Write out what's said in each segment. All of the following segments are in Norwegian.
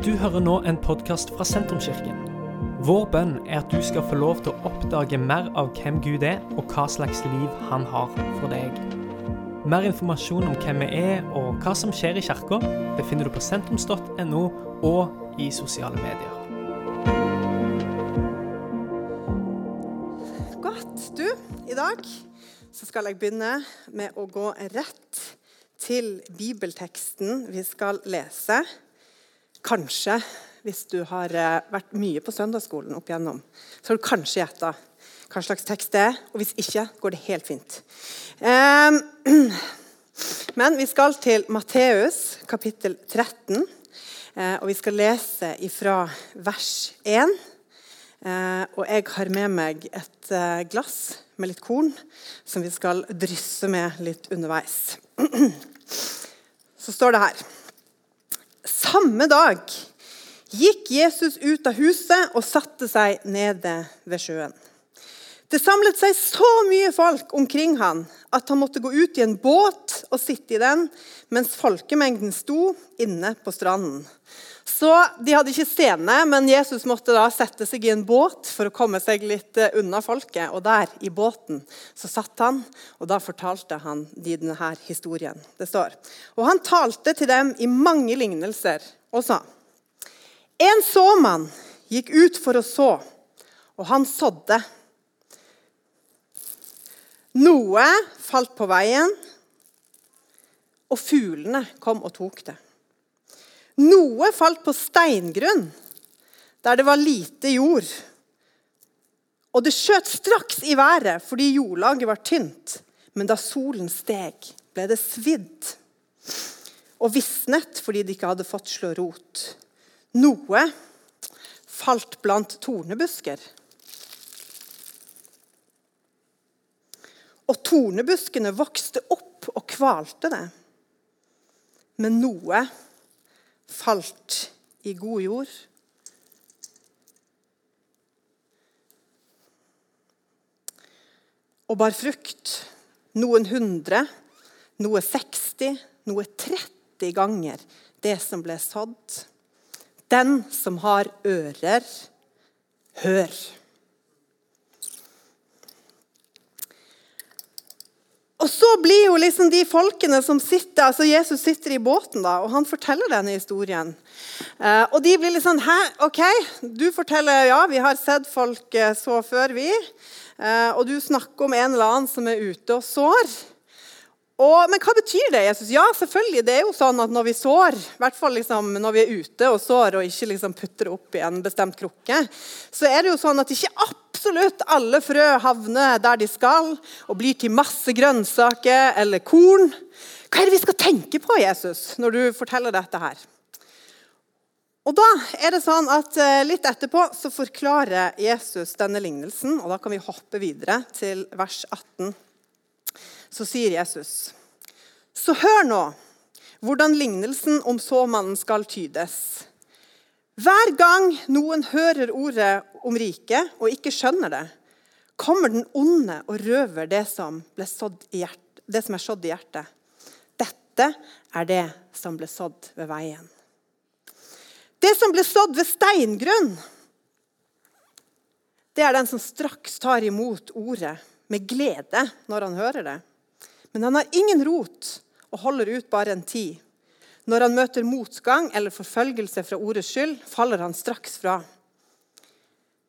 Du hører nå en podkast fra Sentrumskirken. Vår bønn er at du skal få lov til å oppdage mer av hvem Gud er, og hva slags liv han har for deg. Mer informasjon om hvem vi er og hva som skjer i kirka, befinner du på sentrums.no og i sosiale medier. Godt. Du, i dag så skal jeg begynne med å gå rett til bibelteksten vi skal lese. Kanskje, hvis du har eh, vært mye på søndagsskolen opp igjennom, så har du kanskje gjetta hva slags tekst det er. Og hvis ikke, går det helt fint. Ehm, men vi skal til Matteus kapittel 13, eh, og vi skal lese ifra vers 1. Eh, og jeg har med meg et glass med litt korn som vi skal drysse med litt underveis. Så står det her samme dag gikk Jesus ut av huset og satte seg nede ved sjøen. Det samlet seg så mye folk omkring han at han måtte gå ut i en båt og sitte i den, mens folkemengden sto inne på stranden. Så De hadde ikke scene, men Jesus måtte da sette seg i en båt for å komme seg litt eh, unna folket. Og der, i båten, så satt han, og da fortalte han de denne historien. Det står. Og han talte til dem i mange lignelser og sa En såmann gikk ut for å så, og han sådde. Noe falt på veien, og fuglene kom og tok det. Noe falt på steingrunn, der det var lite jord. Og det skjøt straks i været fordi jordlaget var tynt. Men da solen steg, ble det svidd og visnet fordi de ikke hadde fått slå rot. Noe falt blant tornebusker. Og tornebuskene vokste opp og kvalte det. Men noe falt i god jord. Og bar frukt. Noen hundre, noe 60, noe 30 ganger det som ble sådd. Den som har ører, hør. Og så blir jo liksom de folkene som sitter altså Jesus sitter i båten, da, og han forteller denne historien. Eh, og de blir sånn Hæ, OK, du forteller ja, vi har sett folk eh, så før, vi. Eh, og du snakker om en eller annen som er ute og sår. Og, men hva betyr det, Jesus? Ja, selvfølgelig, det er jo sånn at når vi sår, i hvert fall liksom når vi er ute og sår og ikke liksom putter opp i en bestemt krukke, så er det jo sånn at ikke absolutt alle frø havner der de skal og blir til masse grønnsaker eller korn. Hva er det vi skal tenke på, Jesus, når du forteller dette her? Og da er det sånn at eh, Litt etterpå så forklarer Jesus denne lignelsen. og Da kan vi hoppe videre til vers 18 så sier Jesus, så hør nå hvordan lignelsen om såmannen skal tydes. Hver gang noen hører ordet om riket og ikke skjønner det, kommer den onde og røver det som, hjert, det som er sådd i hjertet. Dette er det som ble sådd ved veien. Det som ble sådd ved steingrunn, det er den som straks tar imot ordet med glede når han hører det. Men han har ingen rot og holder ut bare en tid. Når han møter motgang eller forfølgelse fra ordets skyld, faller han straks fra.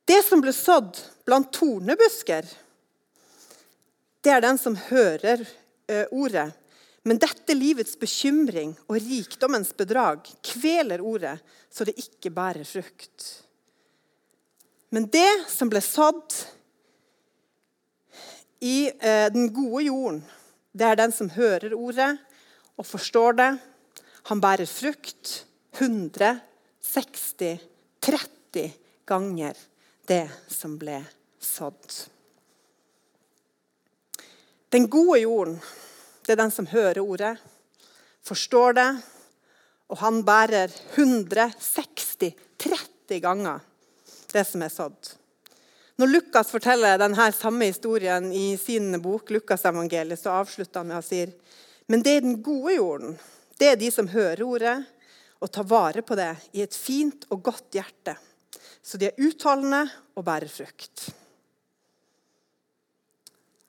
Det som ble sådd blant tornebusker, det er den som hører eh, ordet. Men dette livets bekymring og rikdommens bedrag kveler ordet, så det ikke bærer frukt. Men det som ble sådd i eh, den gode jorden, det er den som hører ordet og forstår det. Han bærer frukt 160, 30 ganger det som ble sådd. Den gode jorden, det er den som hører ordet, forstår det, og han bærer 160, 30 ganger det som er sådd. Når Lukas forteller denne samme historien i sin bok, Lukasevangeliet, så avslutter han med å si men det er den gode jorden. Det er de som hører ordet og tar vare på det i et fint og godt hjerte, så de er uttalende og bærer frukt.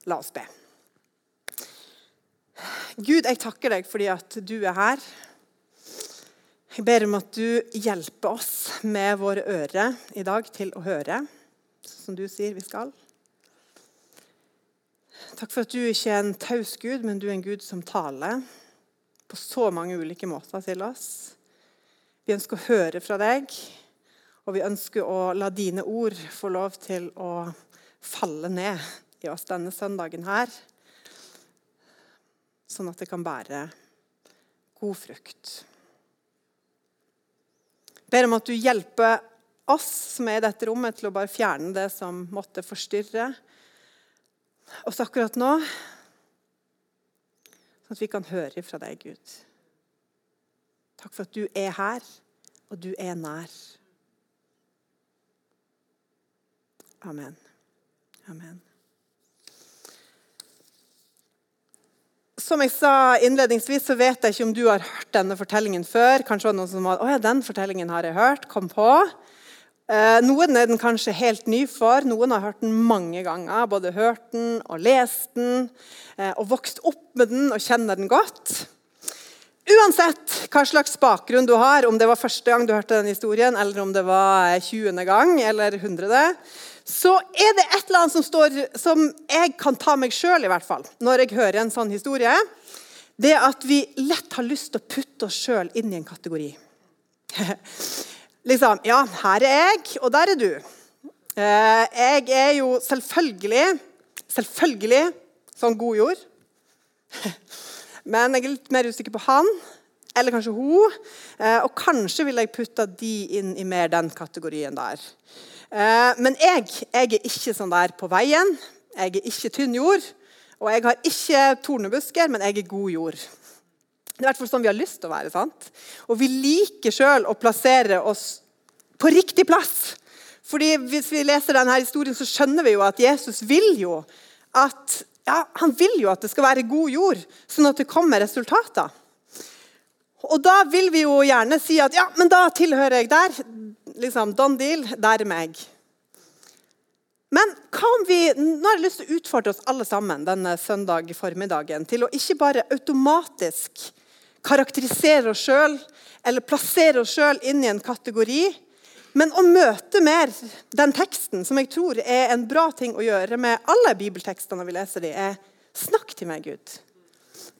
La oss be. Gud, jeg takker deg fordi at du er her. Jeg ber om at du hjelper oss med våre ører i dag til å høre, som du sier vi skal. Takk for at du ikke er en taus Gud, men du er en Gud som taler på så mange ulike måter til oss. Vi ønsker å høre fra deg, og vi ønsker å la dine ord få lov til å falle ned i oss denne søndagen her, sånn at det kan bære god frukt. Jeg ber om at du hjelper oss som er i dette rommet, til å bare fjerne det som måtte forstyrre oss akkurat nå, sånn at vi kan høre fra deg, Gud. Takk for at du er her, og du er nær. Amen. Amen. Som jeg sa innledningsvis, så vet jeg ikke om du har hørt denne fortellingen før. Kanskje var det noen som var, å ja, den fortellingen har jeg hørt. Kom på. Eh, noen er den kanskje helt ny for, noen har hørt den mange ganger. Både hørt den og lest den eh, og vokst opp med den og kjenner den godt. Uansett hva slags bakgrunn du har, om det var første gang du hørte den historien, eller om det var 20. gang eller 100., så er det et eller annet som, står, som jeg kan ta meg sjøl i hvert fall, når jeg hører en sånn historie. Det at vi lett har lyst til å putte oss sjøl inn i en kategori. liksom Ja, her er jeg, og der er du. Eh, jeg er jo selvfølgelig selvfølgelig sånn god jord. Men jeg er litt mer usikker på han, eller kanskje hun. Eh, og kanskje vil jeg putte de inn i mer den kategorien der. Eh, men jeg, jeg er ikke sånn der på veien. Jeg er ikke tynn jord. Og jeg har ikke tornebusker, men jeg er god jord. I hvert fall sånn vi har lyst til å være. sant? Og vi liker sjøl å plassere oss på riktig plass. Fordi Hvis vi leser denne historien, så skjønner vi jo at Jesus vil jo at, ja, han vil jo at det skal være god jord, sånn at det kommer resultater. Og da vil vi jo gjerne si at ja, men da tilhører jeg der. Liksom, Don deal, der er meg. Men hva om vi nå har jeg lyst til å utfordre oss alle sammen denne søndag formiddagen til å ikke bare automatisk karakterisere oss sjøl eller plassere oss sjøl inn i en kategori, men å møte mer den teksten, som jeg tror er en bra ting å gjøre med alle bibeltekstene vi leser dem, er snakk til meg, Gud.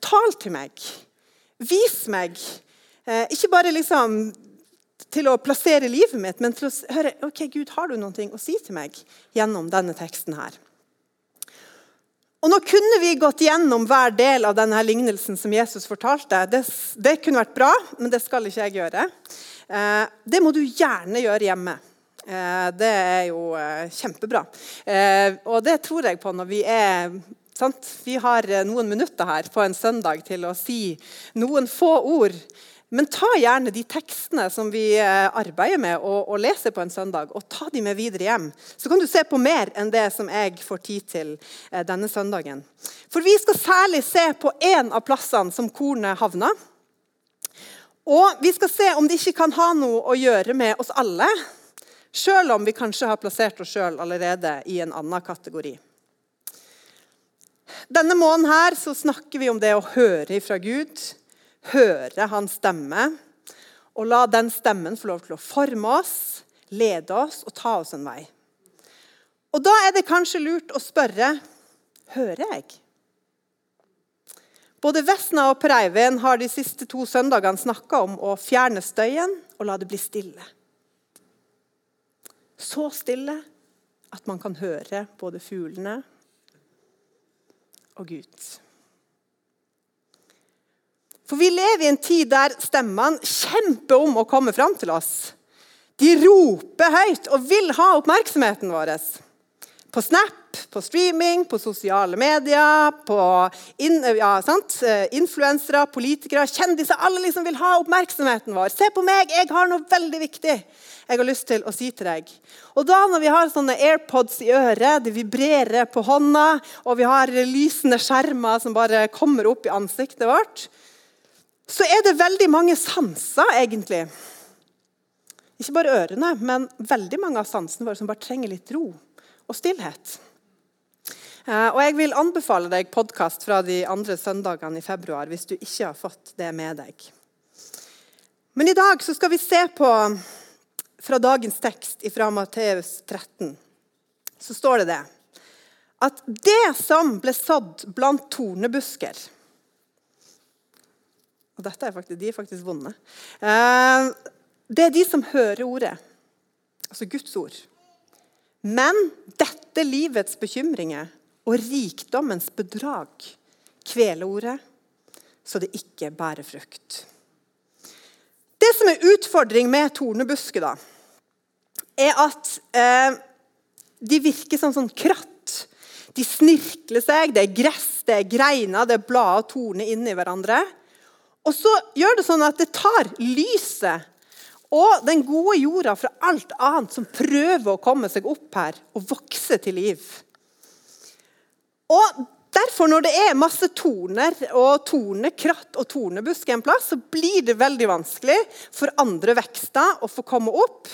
Tal til meg. Vis meg. Eh, ikke bare liksom til å plassere livet mitt, men til å høre ok, Gud, har du noe å si til meg gjennom denne teksten her. Og Nå kunne vi gått gjennom hver del av denne lignelsen som Jesus fortalte. Det, det kunne vært bra, men det skal ikke jeg gjøre. Eh, det må du gjerne gjøre hjemme. Eh, det er jo eh, kjempebra. Og det tror jeg på når vi er sant? Vi har noen minutter her på en søndag til å si noen få ord men ta gjerne de tekstene som vi eh, arbeider med og, og, leser på en søndag, og ta de med videre hjem. Så kan du se på mer enn det som jeg får tid til eh, denne søndagen. For vi skal særlig se på én av plassene som kornet havna. Og vi skal se om det ikke kan ha noe å gjøre med oss alle, sjøl om vi kanskje har plassert oss sjøl allerede i en annen kategori. Denne måneden her så snakker vi om det å høre fra Gud høre hans stemme, og la den stemmen få lov til å forme oss, lede oss og ta oss en vei. Og Da er det kanskje lurt å spørre hører jeg? Både Vesna og Per Eivind har de siste to søndagene snakka om å fjerne støyen og la det bli stille. Så stille at man kan høre både fuglene og Gud. For vi lever i en tid der stemmene kjemper om å komme fram til oss. De roper høyt og vil ha oppmerksomheten vår. På Snap, på streaming, på sosiale medier, på in, ja, eh, influensere, politikere, kjendiser. Alle liksom vil ha oppmerksomheten vår. Se på meg, jeg har noe veldig viktig jeg har lyst til å si til deg. Og da når vi har sånne AirPods i øret, det vibrerer på hånda, og vi har lysende skjermer som bare kommer opp i ansiktet vårt, så er det veldig mange sanser, egentlig. Ikke bare ørene, men veldig mange av sansene våre som bare trenger litt ro og stillhet. Eh, og Jeg vil anbefale deg podkast fra de andre søndagene i februar hvis du ikke har fått det med deg. Men i dag så skal vi se på fra dagens tekst fra Matteus 13. Så står det det at det som ble sådd blant tornebusker Og dette er faktisk, de er faktisk vonde. Eh, det er de som hører ordet, altså Guds ord. Men dette livets bekymringer og rikdommens bedrag kveler ordet, så det ikke bærer frukt. Det som er utfordring med tornebusker, da, er at eh, de virker som sånn kratt. De snirkler seg, det er gress, det er greiner, det er blader og torner inni hverandre. Og så gjør det sånn at det tar lyset og den gode jorda fra alt annet som prøver å komme seg opp her og vokse til liv. Og Derfor, når det er masse torner og tornekratt og tornebusk en plass, så blir det veldig vanskelig for andre vekster å få komme opp,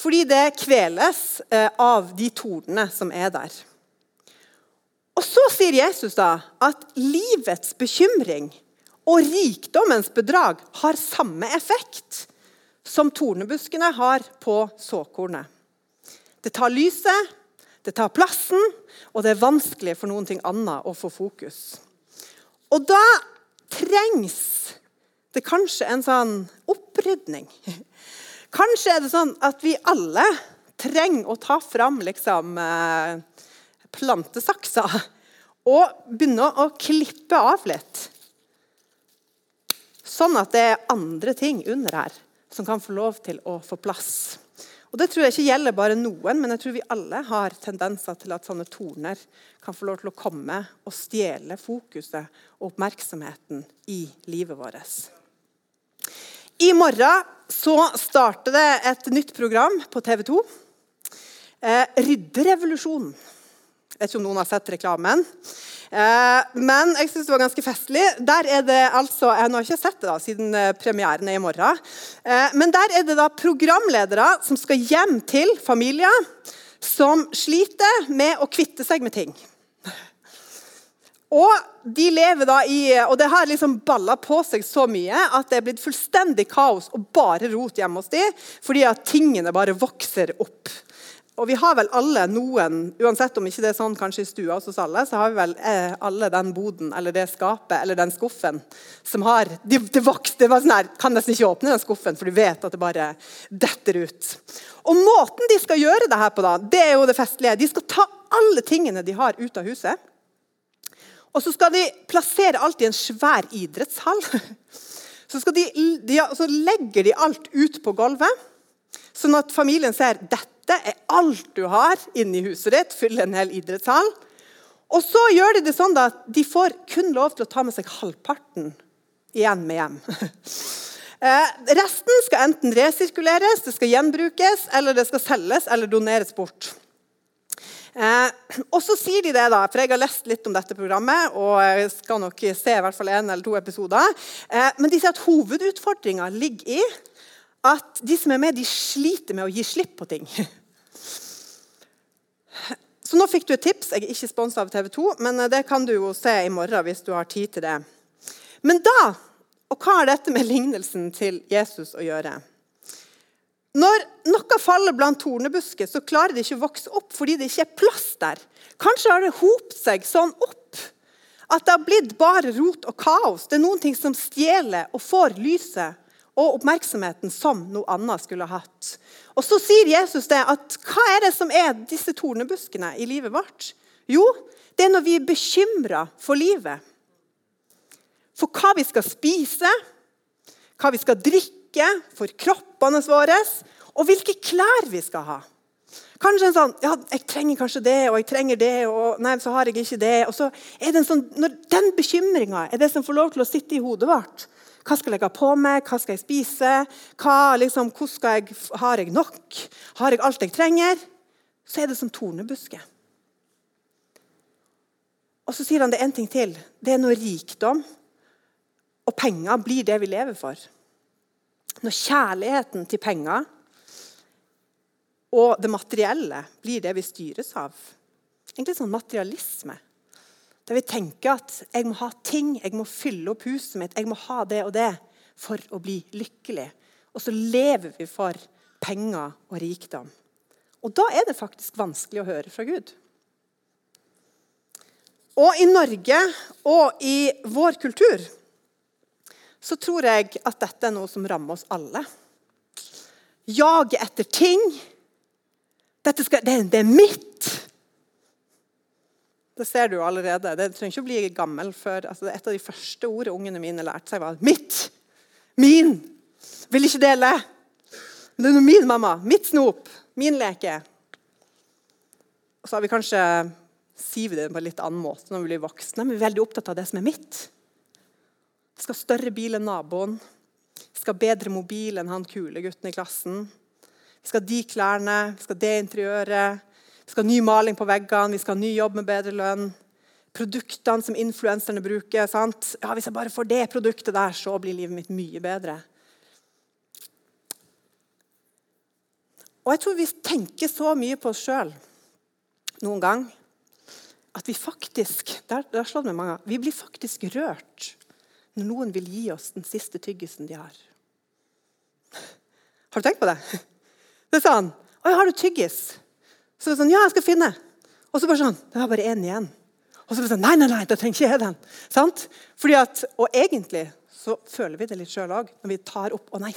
fordi det kveles eh, av de tornene som er der. Og Så sier Jesus da at livets bekymring og rikdommens bedrag har samme effekt som tornebuskene har på såkornet. Det tar lyset, det tar plassen, og det er vanskelig for noen ting annet å få fokus. Og da trengs det kanskje en sånn opprydning. Kanskje er det sånn at vi alle trenger å ta fram liksom, eh, plantesaksa og begynne å klippe av litt. Sånn at det er andre ting under her som kan få lov til å få plass. Og Det tror jeg ikke gjelder bare noen, men jeg tror vi alle har tendenser til at sånne torner kan få lov til å komme og stjele fokuset og oppmerksomheten i livet vårt. I morgen så starter det et nytt program på TV 2. Eh, Rydderevolusjonen. Jeg vet ikke om noen har sett reklamen. Eh, men jeg syns det var ganske festlig. Der er det altså, Jeg har ikke sett det da, siden eh, premieren er i morgen. Eh, men der er det da programledere som skal hjem til familier som sliter med å kvitte seg med ting. Og de lever da i, og det har liksom balla på seg så mye at det er blitt fullstendig kaos og bare rot hjemme hos dem, fordi at tingene bare vokser opp. Og vi har vel alle noen, uansett om ikke det er sånn kanskje i stua hos alle, så har vi vel eh, alle den boden eller det skapet eller den skuffen som har Det, det vokste, det var sånn her, Kan nesten ikke åpne den skuffen, for du vet at det bare detter ut. Og Måten de skal gjøre det her på, da, det er jo det festlige. De skal ta alle tingene de har, ut av huset. Og så skal de plassere alt i en svær idrettshall. Så, de, de, så legger de alt ut på gulvet, sånn at familien ser dette dette er alt du har inni huset ditt. Fyller en hel idrettshall. Og så gjør de det sånn at de får kun lov til å ta med seg halvparten igjen med hjem. Eh, resten skal enten resirkuleres, det skal gjenbrukes, eller det skal selges eller doneres bort. Eh, og så sier de det, da, for jeg har lest litt om dette programmet, og jeg skal nok se i hvert fall en eller to episoder. Eh, men de sier at hovedutfordringa ligger i at de som er med, de sliter med å gi slipp på ting. Så nå fikk du et tips. Jeg er ikke sponsa av TV 2, men det kan du jo se i morgen hvis du har tid til det. Men da, og hva har dette med lignelsen til Jesus å gjøre? Når noe faller blant tornebusker, så klarer det ikke å vokse opp fordi det ikke er plass der. Kanskje har det hopt seg sånn opp at det har blitt bare rot og kaos. Det er noen ting som stjeler og får lyset og oppmerksomheten som noe annet skulle ha hatt. Og Så sier Jesus det at hva er det som er disse tornebuskene i livet vårt? Jo, det er når vi er bekymra for livet. For hva vi skal spise, hva vi skal drikke, for kroppene våre, og hvilke klær vi skal ha. Kanskje en sånn Ja, jeg trenger kanskje det, og jeg trenger det, og nei, så har jeg ikke det. Og så er det en sånn, den bekymringa er det som får lov til å sitte i hodet vårt, hva skal jeg ha på meg? Hva skal jeg spise? Hva, liksom, jeg, har jeg nok? Har jeg alt jeg trenger? Så er det som tornebuske. Og så sier han det en ting til. Det er noe rikdom og penger blir det vi lever for, når kjærligheten til penger og det materielle blir det vi styres av Egentlig sånn materialisme. Der vi tenker at jeg må ha ting, jeg må fylle opp huset mitt, jeg må ha det og det for å bli lykkelig. Og så lever vi for penger og rikdom. Og da er det faktisk vanskelig å høre fra Gud. Og i Norge og i vår kultur så tror jeg at dette er noe som rammer oss alle. Jaget etter ting. Skal, det, det, er mitt. Det ser du allerede. Det trenger ikke å bli gammel før altså, Et av de første ordene ungene mine lærte seg, var 'mitt'. Min. Vil ikke dele. Men det er min mamma. Mitt snop. Min leke. Og så har vi kanskje sier vi det på en litt annen måte når vi blir voksne. Men vi er veldig opptatt av det som er mitt. Vi skal ha større bil enn naboen. Vi skal ha bedre mobil enn han kule gutten i klassen. Vi skal ha de klærne, vi skal ha det interiøret. Vi skal ha ny maling på veggene, vi skal ha ny jobb med bedre lønn. Produktene som influenserne bruker. sant? Ja, Hvis jeg bare får det produktet der, så blir livet mitt mye bedre. Og jeg tror vi tenker så mye på oss sjøl noen gang at vi faktisk der, der slår det mange, vi blir faktisk rørt når noen vil gi oss den siste tyggisen de har. Har du tenkt på det? Det er sånn Å, har du tyggis? Så det er sånn Ja, jeg skal finne. Og så bare sånn Det var bare én igjen. Og så det sånn Nei, nei, nei, da trenger ikke jeg den. Sant? Fordi at, Og egentlig så føler vi det litt sjøl òg når vi tar opp Å nei,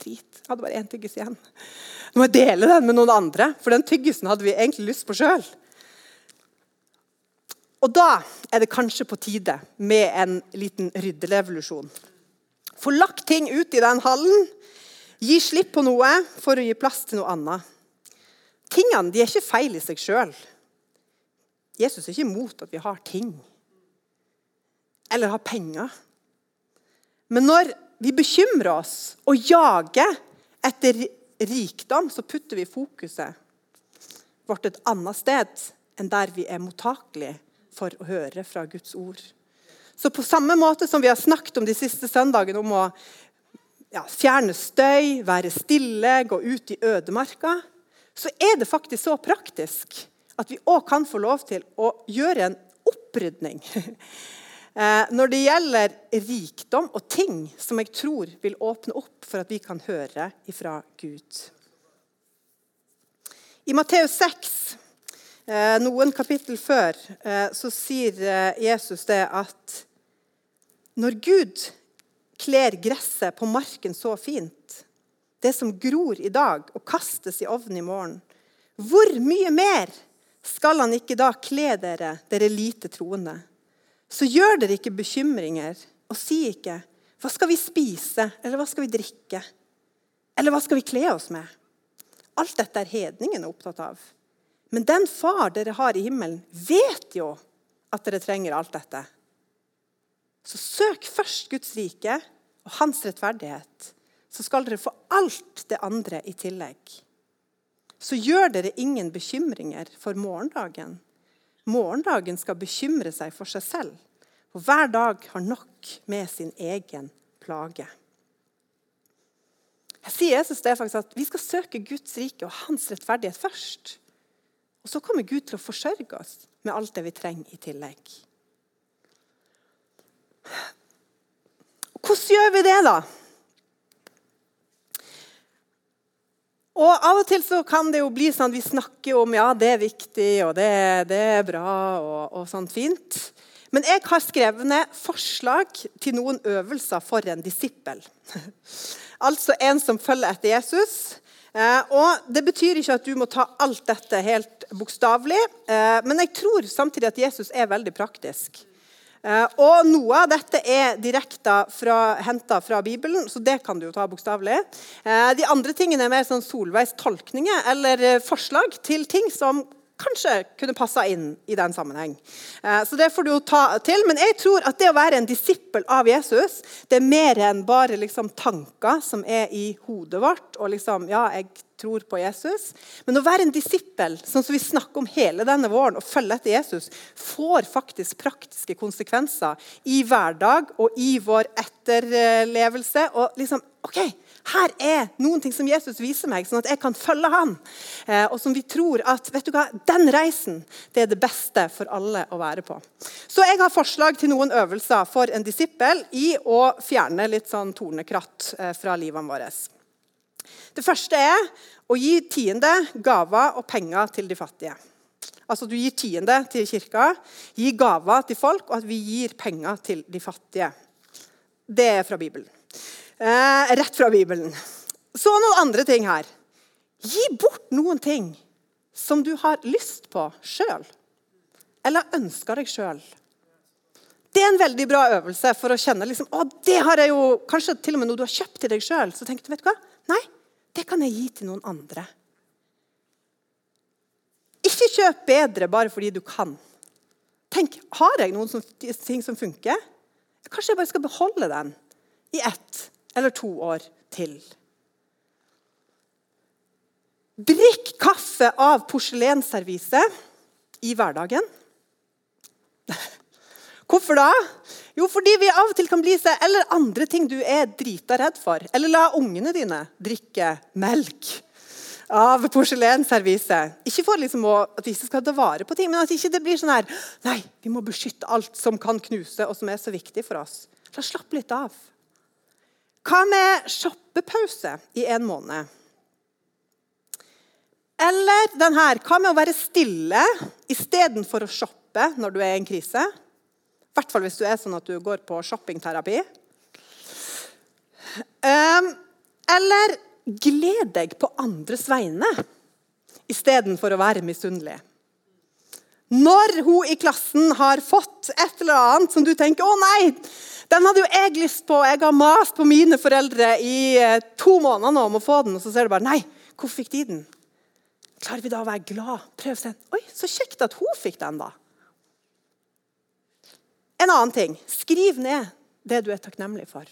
drit. Jeg hadde bare én tyggis igjen. Nå må jeg dele den med noen andre, for den tyggisen hadde vi egentlig lyst på sjøl. Og da er det kanskje på tide med en liten rydderevolusjon. Få lagt ting ut i den hallen. Gi slipp på noe for å gi plass til noe annet. Tingene de er ikke feil i seg sjøl. Jesus er ikke imot at vi har ting eller har penger. Men når vi bekymrer oss og jager etter rikdom, så putter vi fokuset vårt et annet sted enn der vi er mottakelige for å høre fra Guds ord. Så på samme måte som vi har snakket om de siste søndagene om å ja, fjerne støy, være stille, gå ut i ødemarka, så er det faktisk så praktisk at vi òg kan få lov til å gjøre en opprydning. Eh, når det gjelder rikdom og ting som jeg tror vil åpne opp for at vi kan høre ifra Gud. I Matteus 6 Eh, noen kapittel før eh, så sier Jesus det at når Gud kler gresset på marken så fint, det som gror i dag og kastes i ovnen i morgen, hvor mye mer skal han ikke da kle dere, dere lite troende? Så gjør dere ikke bekymringer, og si ikke 'Hva skal vi spise?' eller 'Hva skal vi drikke?' Eller 'Hva skal vi kle oss med?' Alt dette er hedningene opptatt av. Men den far dere har i himmelen, vet jo at dere trenger alt dette. Så søk først Guds rike og hans rettferdighet, så skal dere få alt det andre i tillegg. Så gjør dere ingen bekymringer for morgendagen. Morgendagen skal bekymre seg for seg selv, for hver dag har nok med sin egen plage. Jeg sier Jesus det faktisk at Vi skal søke Guds rike og hans rettferdighet først. Og så kommer Gud til å forsørge oss med alt det vi trenger i tillegg. Hvordan gjør vi det, da? Og Av og til så kan det jo bli sånn at vi snakker om ja, det er viktig og det, det er bra og, og sånt fint. Men jeg har skrevet ned forslag til noen øvelser for en disippel. altså en som følger etter Jesus, Eh, og Det betyr ikke at du må ta alt dette helt bokstavelig, eh, men jeg tror samtidig at Jesus er veldig praktisk. Eh, og Noe av dette er direkte henta fra Bibelen, så det kan du jo ta bokstavelig. De andre tingene er mer sånn Solveigs tolkninger eller forslag til ting som kanskje kunne passa inn i den sammenheng. Eh, så det får du jo ta til. Men jeg tror at det å være en disippel av Jesus, det er mer enn bare liksom tanker som er i hodet vårt. og liksom, ja, jeg tror på Jesus. Men å være en disippel, sånn som vi snakker om hele denne våren, og følge etter Jesus, får faktisk praktiske konsekvenser i hverdag og i vår etterlevelse. Og liksom, ok, her er noen ting som Jesus viser meg, sånn at jeg kan følge han. Eh, og som vi tror at vet du hva, Den reisen det er det beste for alle å være på. Så jeg har forslag til noen øvelser for en disippel i å fjerne litt sånn tornekratt eh, fra livene våre. Det første er å gi tiende, gaver og penger til de fattige. Altså Du gir tiende til kirka, gi gaver til folk, og at vi gir penger til de fattige. Det er fra Bibelen. Eh, rett fra Bibelen. Så noen andre ting her. Gi bort noen ting som du har lyst på sjøl, eller ønsker deg sjøl. Det er en veldig bra øvelse for å kjenne liksom, å, det har jeg jo, Kanskje til og med noe du har kjøpt til deg sjøl. Så tenker du, vet du hva? Nei, det kan jeg gi til noen andre. Ikke kjøp bedre bare fordi du kan. Tenk, Har jeg noen som, ting som funker? Kanskje jeg bare skal beholde den i ett eller to år til. Drikk kaffe av porselensservise i hverdagen. Hvorfor da? Jo, fordi vi av og til kan bli seg Eller andre ting du er drita redd for. Eller la ungene dine drikke melk av porselensserviset. Ikke for liksom å, at vi skal ta vare på ting, men at ikke det blir sånn her Nei, vi må beskytte alt som kan knuse, og som er så viktig for oss. La slappe litt av. Hva med shoppepause i en måned? Eller den her, hva med å være stille istedenfor å shoppe når du er i en krise? I hvert fall hvis du er sånn at du går på shoppingterapi. Um, eller gled deg på andres vegne istedenfor å være misunnelig. Når hun i klassen har fått et eller annet som du tenker 'Å nei, den hadde jo jeg lyst på. Jeg har mast på mine foreldre i eh, to måneder nå om å få den.' Og så ser du bare 'Nei, hvor fikk de den?' Klarer vi da å være glad? Prøv å se. 'Oi, så kjekt at hun fikk den', da'. En annen ting. Skriv ned det du er takknemlig for.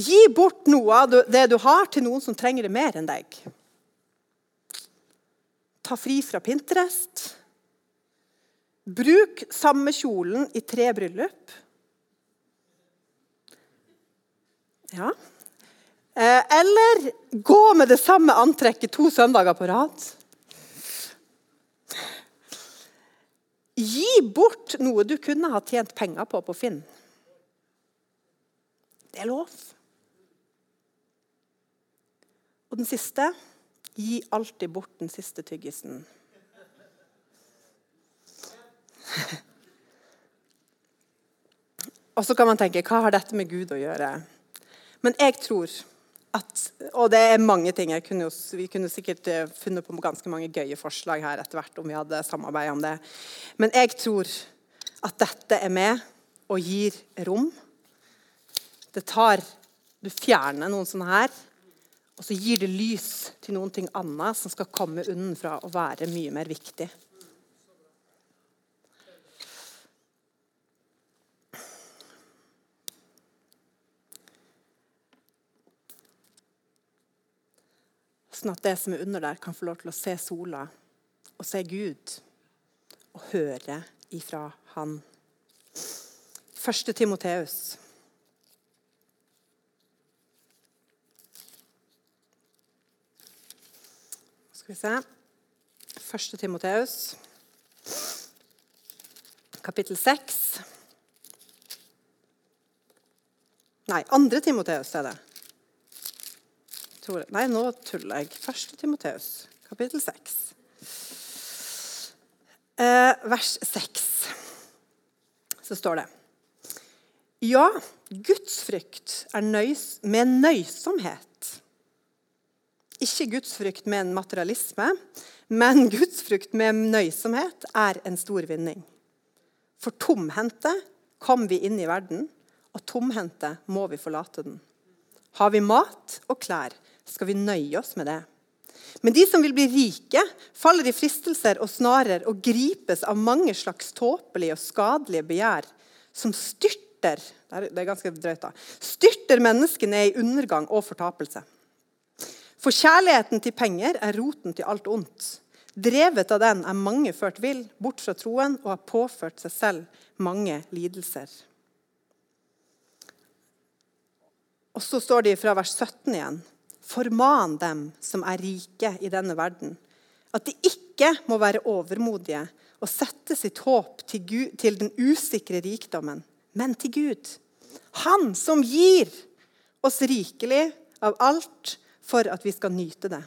Gi bort noe av det du har, til noen som trenger det mer enn deg. Ta fri fra Pinterest. Bruk samme kjolen i tre bryllup. Ja. Eh, eller gå med det samme antrekket to søndager på rad. Gi bort noe du kunne ha tjent penger på på Finn. Det er lov. Og den siste gi alltid bort den siste tyggisen. Og så kan man tenke hva har dette med Gud å gjøre? Men jeg tror at Og det er mange ting. Kunne vi kunne sikkert eh, funnet på ganske mange gøye forslag her etter hvert om vi hadde samarbeid om det. Men jeg tror at dette er med og gir rom. Det tar Du fjerner noen sånne her, og så gir det lys til noen ting annet som skal komme unnenfra og være mye mer viktig. Sånn at det som er under der, kan få lov til å se sola og se Gud og høre ifra Han. Første Timoteus. Skal vi se Første Timoteus, kapittel 6. Nei, andre Timoteus er det tror. Nei, nå tuller jeg. Første Timoteus, kapittel 6. Eh, vers 6. Så står det Ja, gudsfrykt er nøys med nøysomhet. Ikke gudsfrykt med en materialisme, men gudsfrykt med nøysomhet er en stor vinning. For tomhendte kom vi inn i verden, og tomhendte må vi forlate den. Har vi mat og klær, skal vi nøye oss med det. Men de som vil bli rike, faller i fristelser og snarer og gripes av mange slags tåpelige og skadelige begjær, som styrter det er ganske drøyt da, styrter menneskene i undergang og fortapelse. For kjærligheten til penger er roten til alt ondt. Drevet av den er mange ført vill bort fra troen og har påført seg selv mange lidelser. Og så står det fra vers 17 igjen Forman dem som er rike i denne verden, at de ikke må være overmodige og sette sitt håp til, Gud, til den usikre rikdommen, men til Gud. Han som gir oss rikelig av alt for at vi skal nyte det.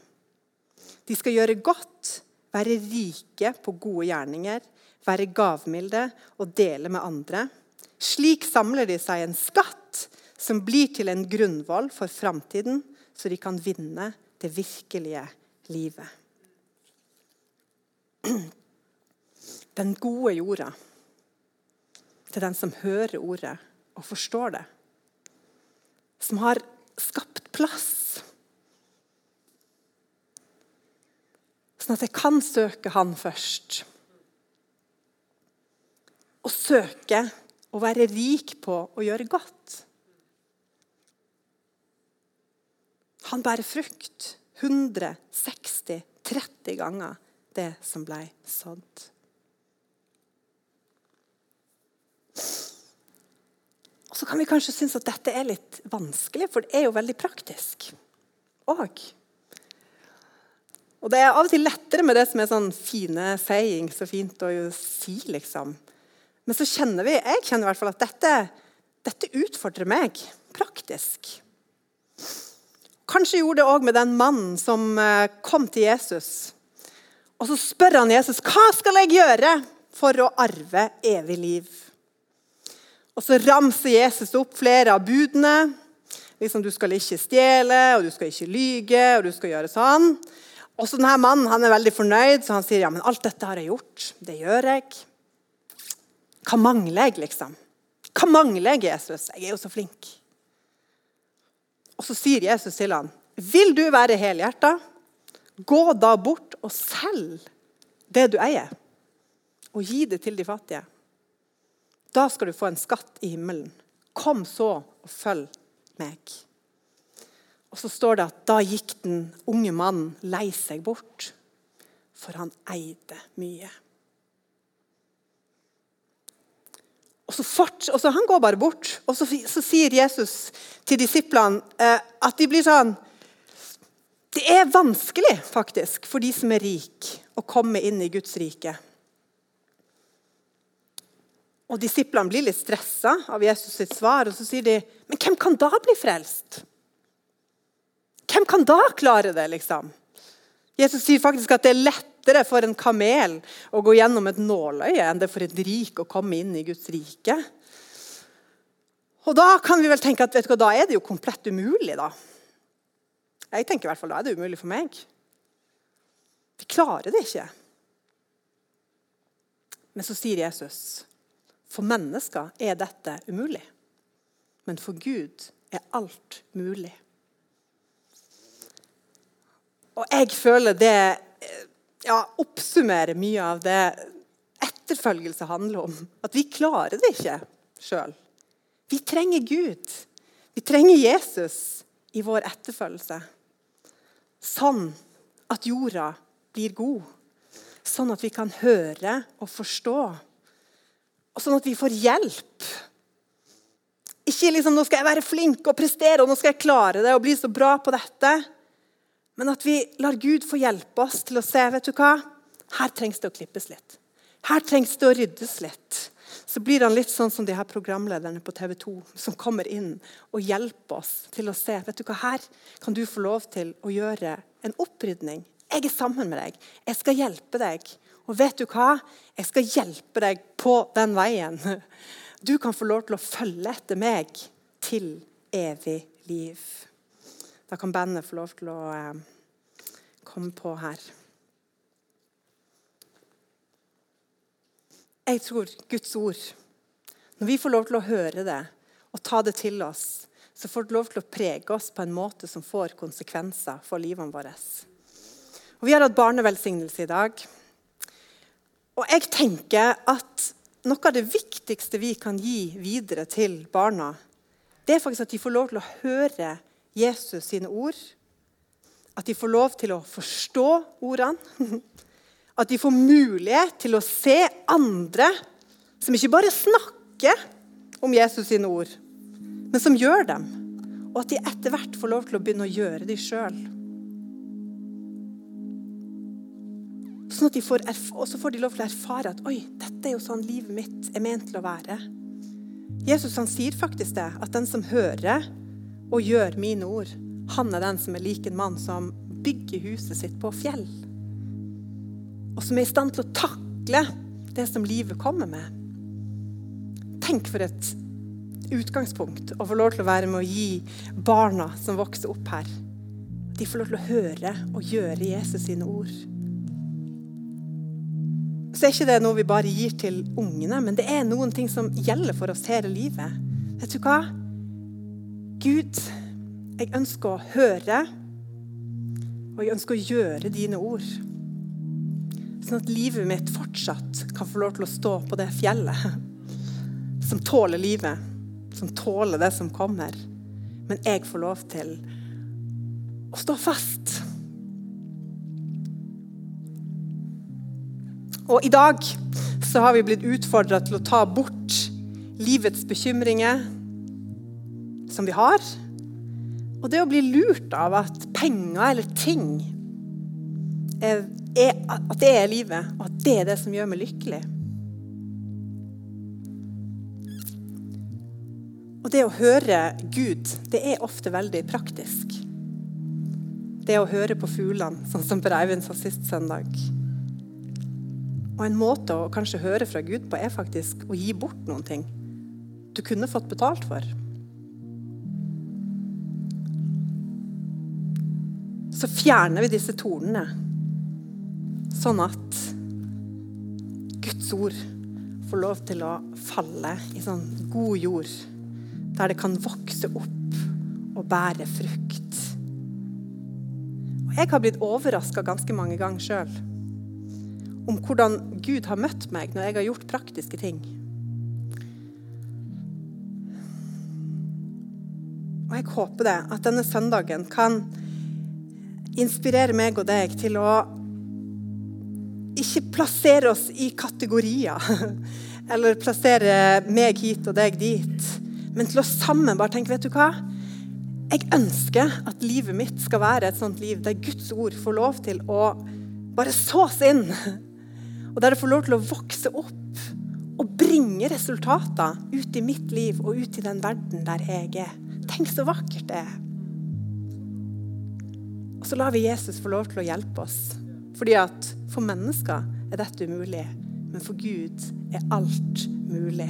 De skal gjøre godt, være rike på gode gjerninger, være gavmilde og dele med andre. Slik samler de seg en skatt som blir til en grunnvoll for framtiden, så de kan vinne det virkelige livet. Den gode jorda til den som hører ordet og forstår det. Som har skapt plass. Sånn at jeg kan søke Han først. Og søke å være rik på å gjøre godt. Han bærer frukt 160, 30 ganger det som ble sådd. Og Så kan vi kanskje synes at dette er litt vanskelig, for det er jo veldig praktisk. Og, og det er av og til lettere med det som er sånn fine saying, så fint å si, liksom. Men så kjenner vi, jeg kjenner i hvert fall at dette, dette utfordrer meg praktisk. Kanskje gjorde det òg med den mannen som eh, kom til Jesus. Og så spør han Jesus hva skal jeg gjøre for å arve evig liv. Og Så ramser Jesus opp flere av budene. Liksom, Du skal ikke stjele, og du skal ikke lyge, og du skal gjøre sånn. Og så denne mannen han er veldig fornøyd, så han sier ja, men alt dette har jeg gjort. Det gjør jeg. Hva mangler jeg, liksom? Hva mangler jeg, Jesus? Jeg er jo så flink. Og så sier Jesus til ham, 'Vil du være helhjerta, gå da bort og selg det du eier, og gi det til de fattige.' Da skal du få en skatt i himmelen. Kom så og følg meg. Og så står det at da gikk den unge mannen lei seg bort, for han eide mye. Og så, fort, og så Han går bare bort, og så, så sier Jesus til disiplene eh, at de blir sånn Det er vanskelig faktisk for de som er rike, å komme inn i Guds rike. Og Disiplene blir litt stressa av Jesus sitt svar, og så sier de Men hvem kan da bli frelst? Hvem kan da klare det, liksom? Jesus sier faktisk at det er lett lettere for en kamel å gå gjennom et nåløye enn det for et rik å komme inn i Guds rike. Og Da kan vi vel tenke at hva, da er det jo komplett umulig. da. Jeg tenker i hvert fall Da er det umulig for meg. Vi klarer det ikke. Men så sier Jesus for mennesker er dette umulig. Men for Gud er alt mulig. Og jeg føler det ja, oppsummere mye av det etterfølgelse handler om. At vi klarer det ikke sjøl. Vi trenger Gud. Vi trenger Jesus i vår etterfølgelse. Sånn at jorda blir god. Sånn at vi kan høre og forstå. Og sånn at vi får hjelp. Ikke liksom 'nå skal jeg være flink og prestere og nå skal jeg klare det og bli så bra på dette'. Men at vi lar Gud få hjelpe oss til å se vet du hva? Her trengs det å klippes litt. Her trengs det å ryddes litt. Så blir han litt sånn som de her programlederne på TV 2 som kommer inn og hjelper oss til å se vet du hva, her kan du få lov til å gjøre en opprydning. Jeg er sammen med deg. Jeg skal hjelpe deg. Og vet du hva? Jeg skal hjelpe deg på den veien. Du kan få lov til å følge etter meg til evig liv. Da kan bandet få lov til å eh, komme på her. Jeg tror Guds ord Når vi får lov til å høre det og ta det til oss, så får det lov til å prege oss på en måte som får konsekvenser for livene våre. Og Vi har hatt barnevelsignelse i dag. Og jeg tenker at noe av det viktigste vi kan gi videre til barna, det er faktisk at de får lov til å høre Jesus sine ord. At de får lov til å forstå ordene. At de får mulighet til å se andre som ikke bare snakker om Jesus sine ord, men som gjør dem. Og at de etter hvert får lov til å begynne å gjøre dem sjøl. Sånn de og så får de lov til å erfare at oi, dette er jo sånn livet mitt er ment til å være. Jesus han sier faktisk det, at den som hører og gjør mine ord, han er den som er lik en mann som bygger huset sitt på fjell. Og som er i stand til å takle det som livet kommer med. Tenk for et utgangspunkt å få lov til å være med å gi barna som vokser opp her, de får lov til å høre og gjøre Jesus sine ord så er ikke det noe vi bare gir til ungene, men det er noen ting som gjelder for oss hele livet. Vet du hva? Gud, jeg ønsker å høre, og jeg ønsker å gjøre dine ord. Sånn at livet mitt fortsatt kan få lov til å stå på det fjellet som tåler livet, som tåler det som kommer. Men jeg får lov til å stå fast. Og i dag så har vi blitt utfordra til å ta bort livets bekymringer som vi har. Og det å bli lurt av at penger eller ting er, er, at det er livet, og at det er det som gjør meg lykkelig. Og det å høre Gud, det er ofte veldig praktisk. Det å høre på fuglene, sånn som Per Eivind sa sist søndag. Og en måte å kanskje høre fra Gud på er faktisk å gi bort noen ting du kunne fått betalt for. Så fjerner vi disse tornene, sånn at Guds ord får lov til å falle i sånn god jord, der det kan vokse opp og bære frukt. Og jeg har blitt overraska ganske mange ganger sjøl om hvordan Gud har møtt meg når jeg har gjort praktiske ting. Og jeg håper det, at denne søndagen kan inspirere meg og deg til å ikke plassere oss i kategorier. Eller plassere meg hit og deg dit. Men til å sammen bare tenke vet du hva? Jeg ønsker at livet mitt skal være et sånt liv der Guds ord får lov til å bare sås inn og der det får lov til å vokse opp og bringe resultater ut i mitt liv og ut i den verden der jeg er. Tenk så vakkert det er. Så lar vi Jesus få lov til å hjelpe oss. Fordi at for mennesker er dette umulig, men for Gud er alt mulig.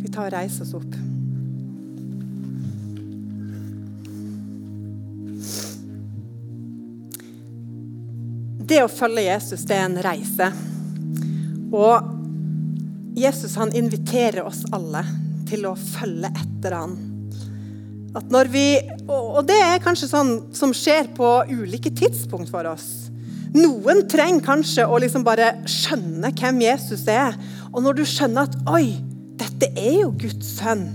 Vi tar og reiser oss opp. det å følge Jesus, det er en reise. Og Jesus han inviterer oss alle til å følge etter han. At når vi, og det er kanskje sånn som skjer på ulike tidspunkt for oss. Noen trenger kanskje å liksom bare skjønne hvem Jesus er. Og når du skjønner at oi, dette er jo Guds sønn.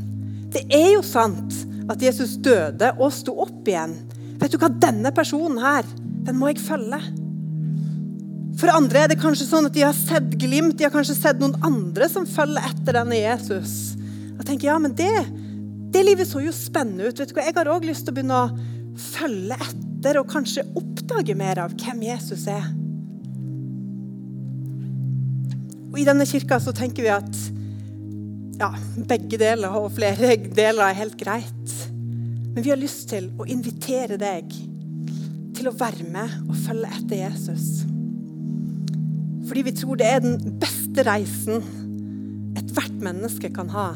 Det er jo sant at Jesus døde og sto opp igjen. Vet du hva, denne personen her, den må jeg følge. For andre er det kanskje sånn at de har sett glimt, de har kanskje sett noen andre som følger etter denne Jesus. Og tenker, ja, men det, det livet så jo spennende ut. vet du hva? Jeg har òg lyst til å begynne å følge etter og kanskje oppdage mer av hvem Jesus er. Og I denne kirka så tenker vi at ja, begge deler og flere deler er helt greit. Men vi har lyst til å invitere deg til å være med og følge etter Jesus. Fordi vi tror det er den beste reisen ethvert menneske kan ha.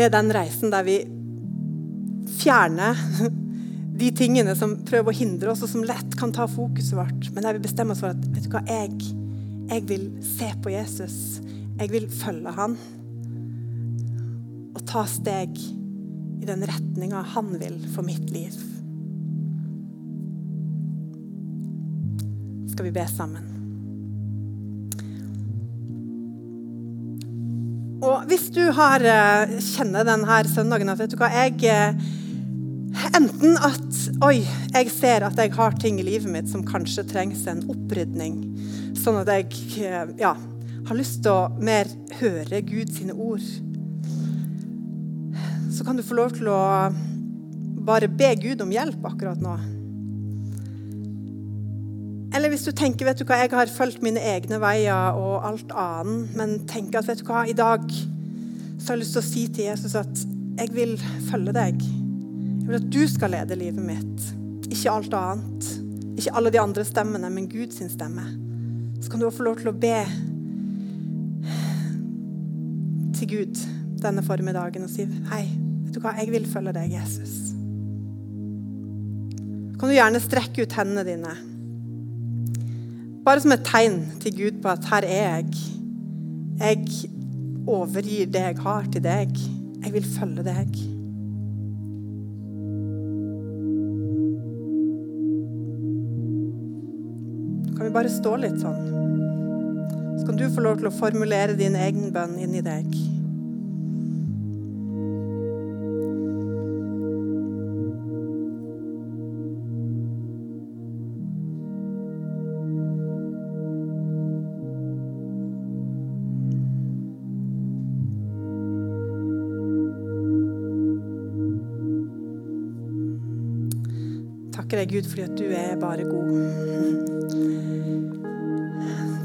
Det er den reisen der vi fjerner de tingene som prøver å hindre oss, og som lett kan ta fokuset vårt. Men der vi bestemmer oss for at vet du hva, jeg, jeg vil se på Jesus. Jeg vil følge han. Og ta steg i den retninga han vil for mitt liv. skal vi be sammen. Og hvis du har eh, kjenner denne søndagen at vet du hva, jeg eh, Enten at oi, jeg ser at jeg har ting i livet mitt som kanskje trengs en opprydning, sånn at jeg eh, ja, har lyst til å mer høre Gud sine ord, så kan du få lov til å bare be Gud om hjelp akkurat nå. Eller hvis du tenker vet du hva, jeg har fulgt mine egne veier og alt annet, men tenker at vet du hva, i dag så har jeg lyst til å si til Jesus at jeg vil følge deg. Jeg vil at du skal lede livet mitt, ikke alt annet. Ikke alle de andre stemmene, men Guds stemme. Så kan du også få lov til å be til Gud denne formiddagen og si hei, vet du hva, jeg vil følge deg, Jesus. Så kan du gjerne strekke ut hendene dine. Bare som et tegn til Gud på at her er jeg. Jeg overgir det jeg har, til deg. Jeg vil følge deg. Kan vi bare stå litt sånn? Så kan du få lov til å formulere din egen bønn inni deg. Takker deg, Gud, fordi at du er bare god.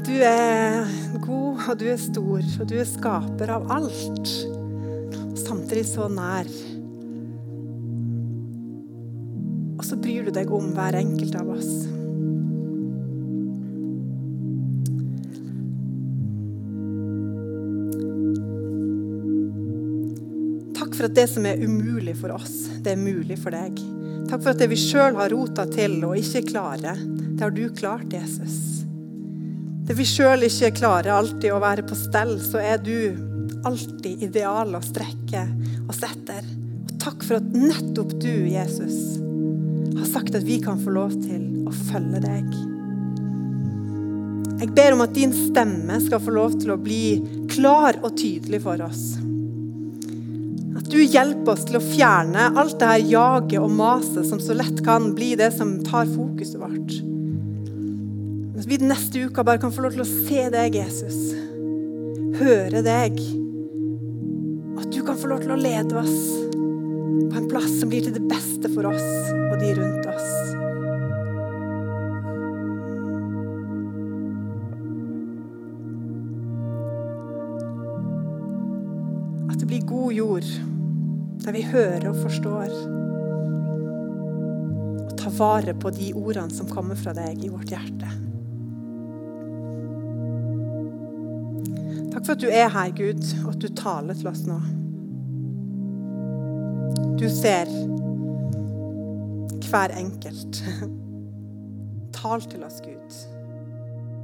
Du er god, og du er stor, og du er skaper av alt. Samtidig så nær. Og så bryr du deg om hver enkelt av oss. Takk for at det som er umulig for oss, det er mulig for deg. Takk for at det vi sjøl har rota til og ikke klarer, det har du klart, Jesus. Det vi sjøl ikke klarer alltid å være på stell, så er du alltid ideal å strekke og etter. Og takk for at nettopp du, Jesus, har sagt at vi kan få lov til å følge deg. Jeg ber om at din stemme skal få lov til å bli klar og tydelig for oss. Du hjelper oss til å fjerne alt det her jaget og maset som så lett kan bli det som tar fokuset vårt. At vi neste uke bare kan få lov til å se deg, Jesus. Høre deg. At du kan få lov til å lede oss på en plass som blir til det beste for oss og de rundt oss. At det blir god jord der vi hører og forstår. Og tar vare på de ordene som kommer fra deg i vårt hjerte. Takk for at du er her, Gud, og at du taler til oss nå. Du ser hver enkelt. Tal til oss, Gud,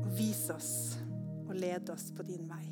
og vis oss og led oss på din vei.